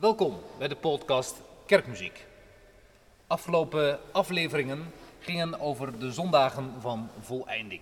Welkom bij de podcast Kerkmuziek. Afgelopen afleveringen gingen over de zondagen van voleinding.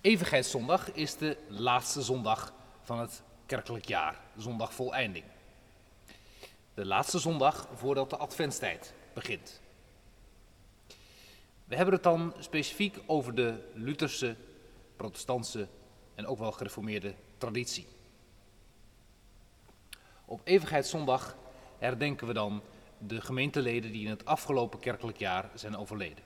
Evigheidszondag is de laatste zondag van het kerkelijk jaar, zondag voleinding. De laatste zondag voordat de adventstijd begint. We hebben het dan specifiek over de Lutherse, protestantse en ook wel gereformeerde traditie. Op Evigheidszondag herdenken we dan de gemeenteleden die in het afgelopen kerkelijk jaar zijn overleden.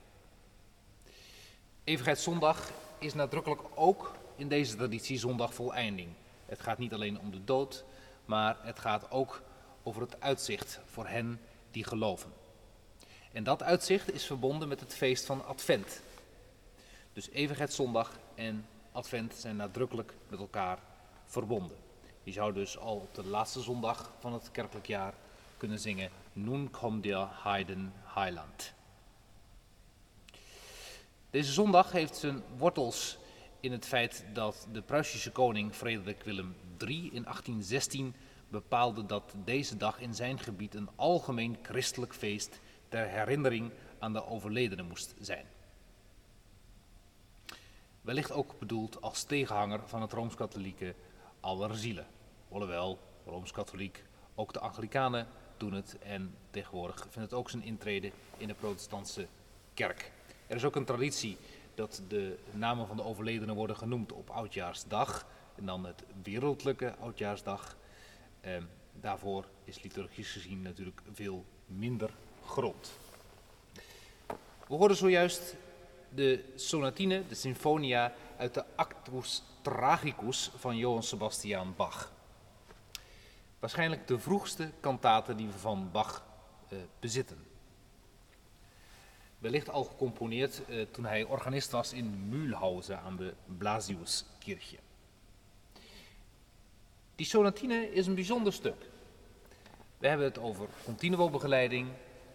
Evigheidszondag is nadrukkelijk ook in deze traditie zondag voleinding. Het gaat niet alleen om de dood, maar het gaat ook over het uitzicht voor hen die geloven. En dat uitzicht is verbonden met het feest van Advent. Dus Evigheidszondag en Advent zijn nadrukkelijk met elkaar verbonden. Je zou dus al op de laatste zondag van het kerkelijk jaar kunnen zingen Nun kommt der Heiden Heiland. Deze zondag heeft zijn wortels in het feit dat de Pruisische koning Frederik Willem III in 1816 bepaalde dat deze dag in zijn gebied een algemeen christelijk feest ter herinnering aan de overledenen moest zijn. Wellicht ook bedoeld als tegenhanger van het Rooms-Katholieke Allerzielen. Alhoewel, Rooms-Katholiek, ook de Anglikanen doen het en tegenwoordig vindt het ook zijn intrede in de protestantse kerk. Er is ook een traditie dat de namen van de overledenen worden genoemd op Oudjaarsdag en dan het wereldlijke Oudjaarsdag. Eh, daarvoor is liturgisch gezien natuurlijk veel minder grond. We hoorden zojuist de sonatine, de sinfonia uit de Actus Tragicus van Johann Sebastian Bach. Waarschijnlijk de vroegste kantate die we van Bach eh, bezitten. Wellicht al gecomponeerd eh, toen hij organist was in Mühlhausen aan de Blasiuskirche. Die sonatine is een bijzonder stuk. We hebben het over continuo begeleiding,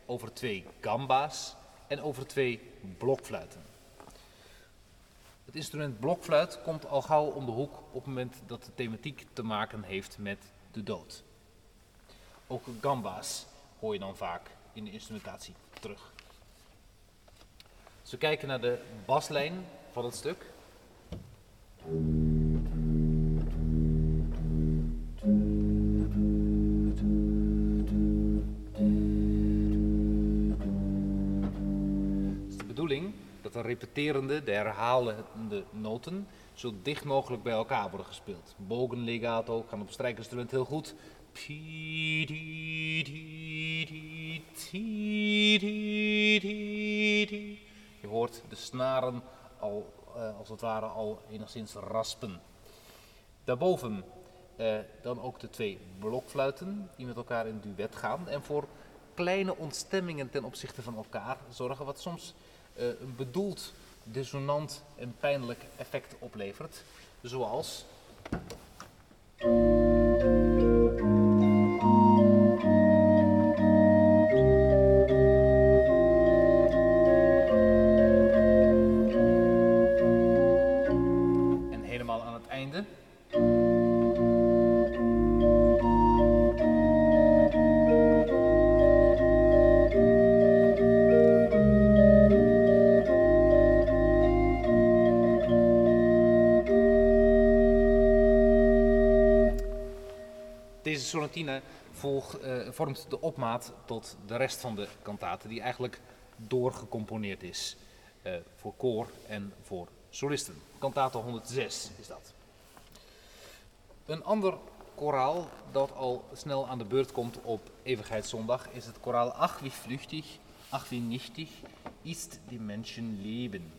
over twee gamba's en over twee blokfluiten. Het instrument blokfluit komt al gauw om de hoek op het moment dat de thematiek te maken heeft met de dood. Ook gamba's hoor je dan vaak in de instrumentatie terug. Als we kijken naar de baslijn van het stuk. Repeterende, de herhalende noten zo dicht mogelijk bij elkaar worden gespeeld. Bogenlegato kan op strijkinstrument heel goed. Je hoort de snaren al, uh, als het ware al enigszins raspen. Daarboven uh, dan ook de twee blokfluiten die met elkaar in duet gaan. En voor kleine ontstemmingen ten opzichte van elkaar zorgen, wat soms een bedoeld dissonant en pijnlijk effect oplevert. Zoals. Deze sonatine uh, vormt de opmaat tot de rest van de kantaten, die eigenlijk doorgecomponeerd is uh, voor koor en voor solisten. Kantate 106 is dat. Een ander koraal dat al snel aan de beurt komt op Evigheidszondag is het koraal Ach wie vluchtig, ach wie nichtig ist die Menschen leben.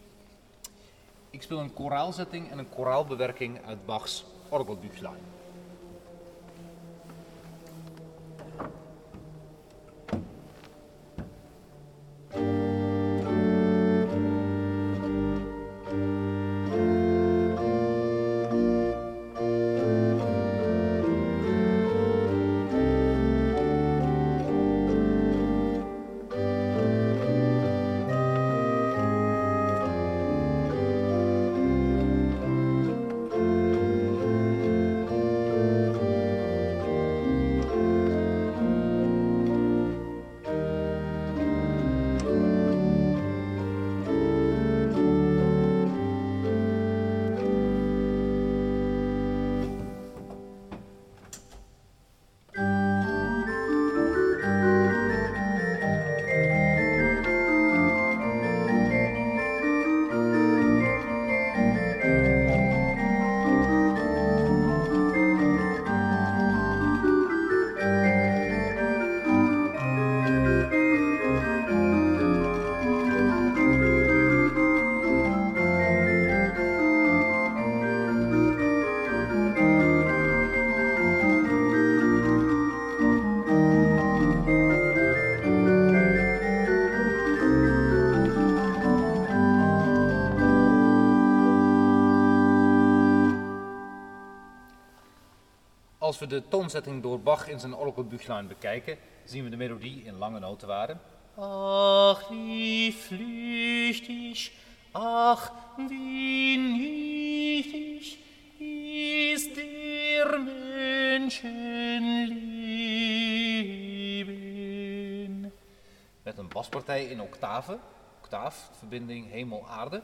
Ik speel een koraalzetting en een koraalbewerking uit Bachs orgelbüchlein. Als we de toonzetting door Bach in zijn Orgelbüchlein bekijken, zien we de melodie in lange notenwaarden. Ach, wie flüchtig, ach, wie nichtig ist der Menschen Leben. Met een baspartij in octaven, octaaf, verbinding hemel-aarde.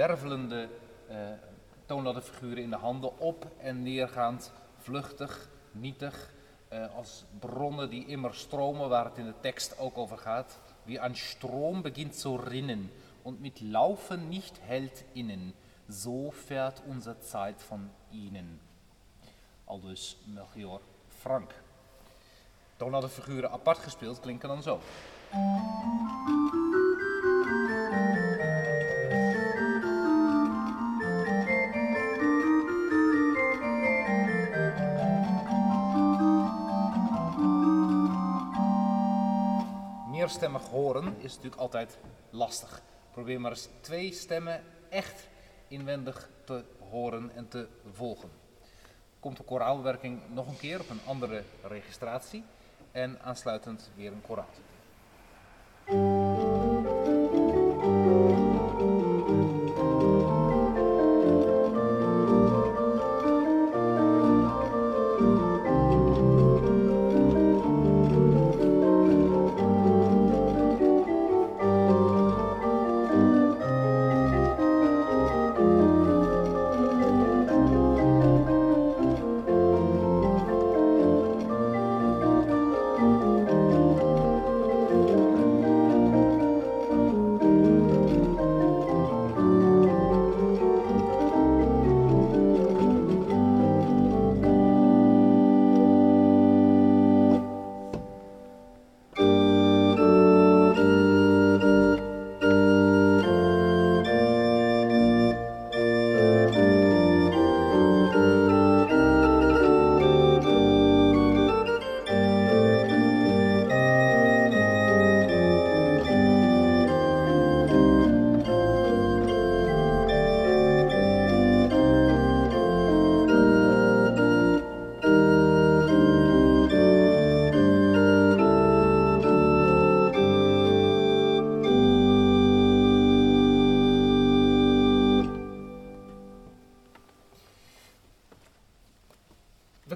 Wervelende eh toonladderfiguren in de handen, op en neergaand, vluchtig, nietig, eh, als bronnen die immer stromen, waar het in de tekst ook over gaat. Wie ein Strom beginnt zu rinnen und mit Laufen nicht hält innen, so fährt unser Zeit von ihnen. Aldus Melchior Frank. Toonladderfiguren apart gespeeld klinken dan zo. Meerstemmig horen is natuurlijk altijd lastig. Probeer maar eens twee stemmen echt inwendig te horen en te volgen. Komt de koraalwerking nog een keer op een andere registratie en aansluitend weer een koraal.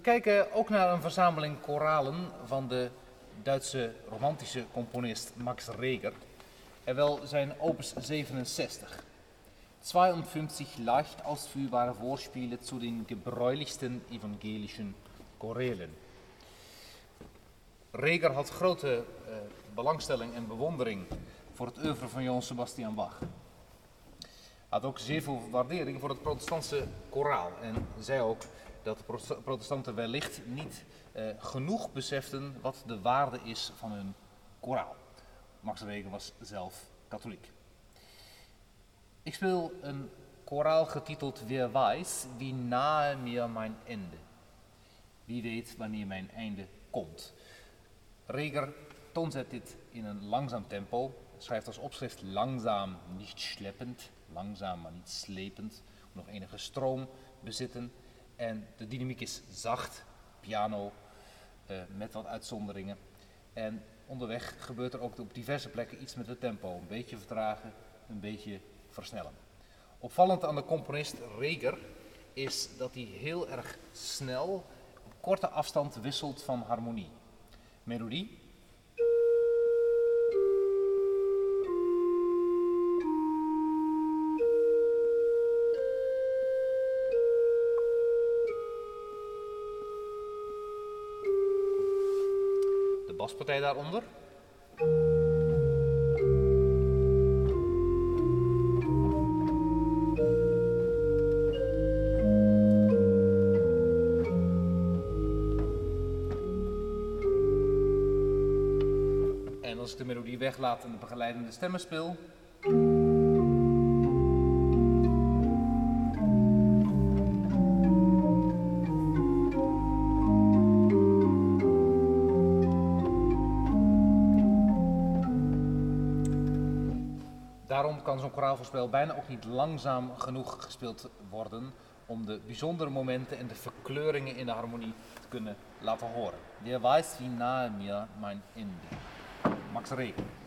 Kijken ook naar een verzameling koralen van de Duitse romantische componist Max Reger. En wel zijn opus 67. 52 leicht ausführbare Vorspiele zu den gebräulichsten evangelischen Chorälen. Reger had grote eh, belangstelling en bewondering voor het oeuvre van Johann Sebastian Bach. Had ook zeer veel waardering voor het protestantse koraal en zei ook dat protestanten wellicht niet eh, genoeg beseften wat de waarde is van hun koraal. Max Reger was zelf katholiek. Ik speel een koraal getiteld Wer weiß, wie nahe mir mein Ende. Wie weet wanneer mijn einde komt. Reger toonzet dit in een langzaam tempo, schrijft als opschrift langzaam, niet schleppend, langzaam maar niet slepend, nog enige stroom bezitten. En de dynamiek is zacht, piano, eh, met wat uitzonderingen. En onderweg gebeurt er ook op diverse plekken iets met het tempo. Een beetje vertragen, een beetje versnellen. Opvallend aan de componist Reger is dat hij heel erg snel op korte afstand wisselt van harmonie. Melodie. De baspartij daaronder. En als ik de melodie weglaat en de begeleidende stemmen speel. Kan zo'n koraalverspel bijna ook niet langzaam genoeg gespeeld worden om de bijzondere momenten en de verkleuringen in de harmonie te kunnen laten horen. Wer weiß, wie nahe mir mein Ende. Max Regen.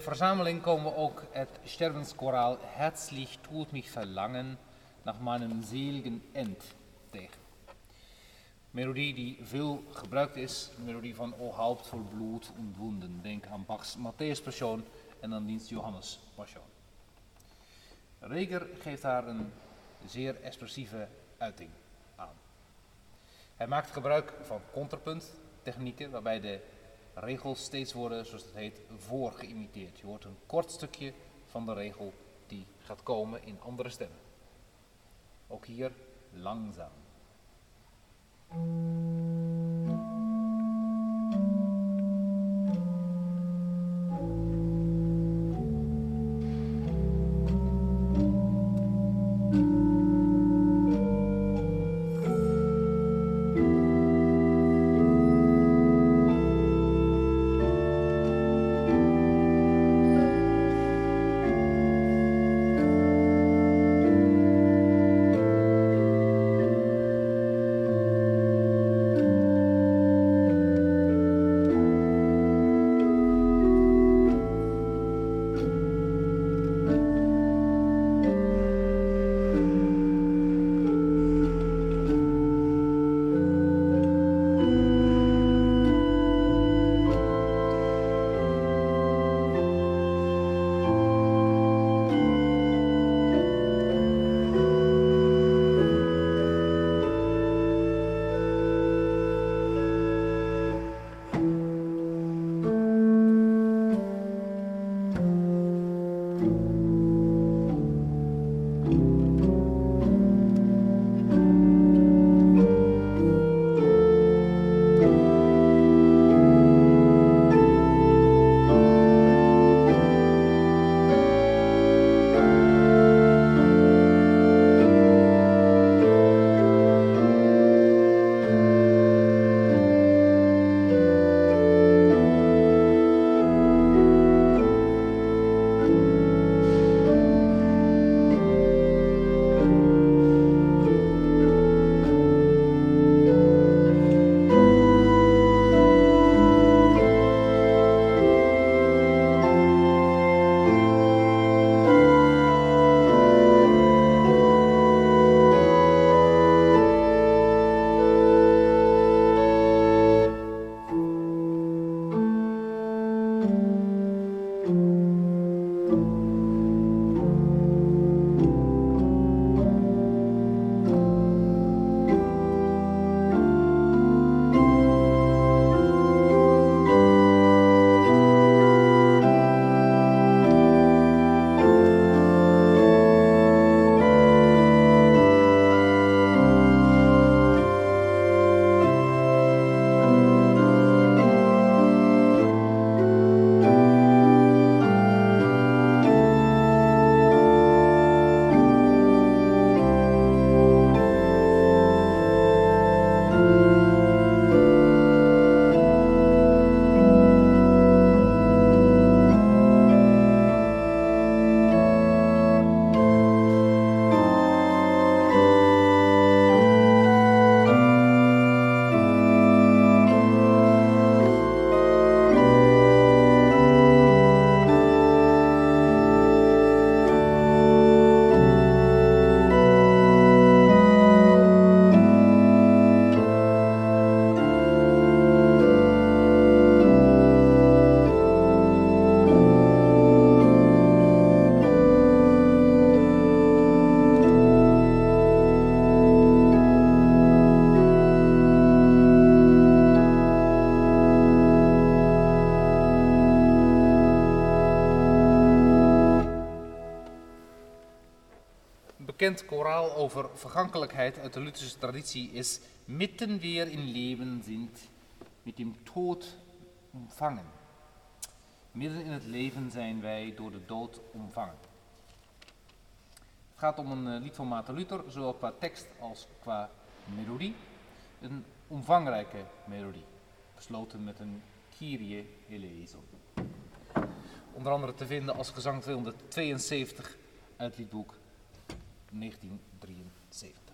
Verzameling komen we ook het stervenskoraal Herzlich tut mich verlangen nach meinem seligen End tegen. Melodie die veel gebruikt is, melodie van O Haupt voll Blut und Wunden. Denk aan Bachs Matthäus Passion en aan dienst Johannes Passion. Reger geeft daar een zeer expressieve uiting aan. Hij maakt gebruik van contrapunt technieken waarbij de regels steeds worden, zoals het heet, voorgeïmiteerd. Je hoort een kort stukje van de regel die gaat komen in andere stemmen. Ook hier langzaam. Bekend koraal over vergankelijkheid uit de Lutherse traditie is mitten weer in leven sind, met dem Tod omvangen. Midden in het leven zijn wij door de dood omvangen. Het gaat om een eh, lied van Maarten Luther, zowel qua tekst als qua melodie. Een omvangrijke melodie, besloten met een Kyrie eleison. Onder andere te vinden als gezang 272 uit liedboek 1973.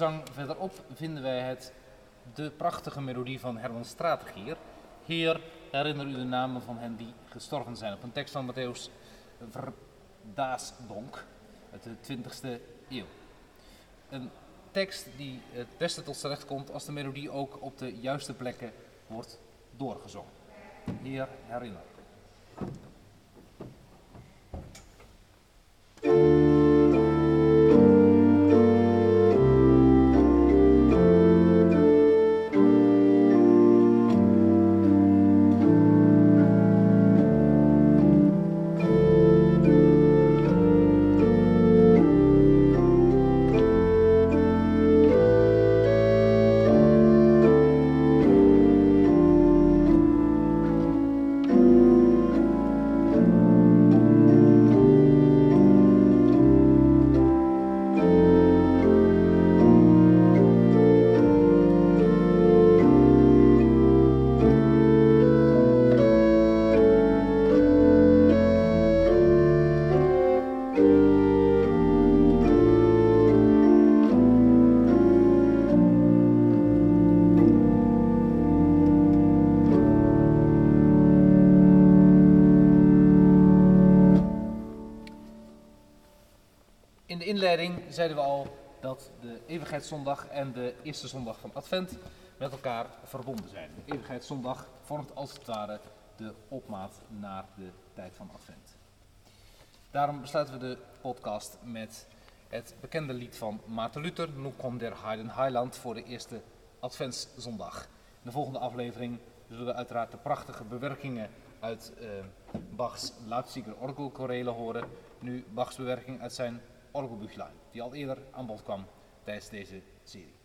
Gezang verderop vinden wij het, de prachtige melodie van Herman Strategier. Heer, herinner u de namen van hen die gestorven zijn. Op een tekst van Matthäus Verdaasdonk uit de 20e eeuw. Een tekst die het beste tot z'n recht komt als de melodie ook op de juiste plekken wordt doorgezongen. Heer, herinner. Inleiding zeiden we al dat de Evigheidszondag en de eerste zondag van Advent met elkaar verbonden zijn. De Evigheidszondag vormt als het ware de opmaat naar de tijd van Advent. Daarom besluiten we de podcast met het bekende lied van Maarten Luther, Nu komt der Heiden Heiland, voor de eerste Adventszondag. In de volgende aflevering zullen we uiteraard de prachtige bewerkingen uit eh, Bachs Leipziger orgelchorelen horen. Nu Bachs bewerking uit zijn Orgo die al eerder aan bod kwam tijdens deze serie.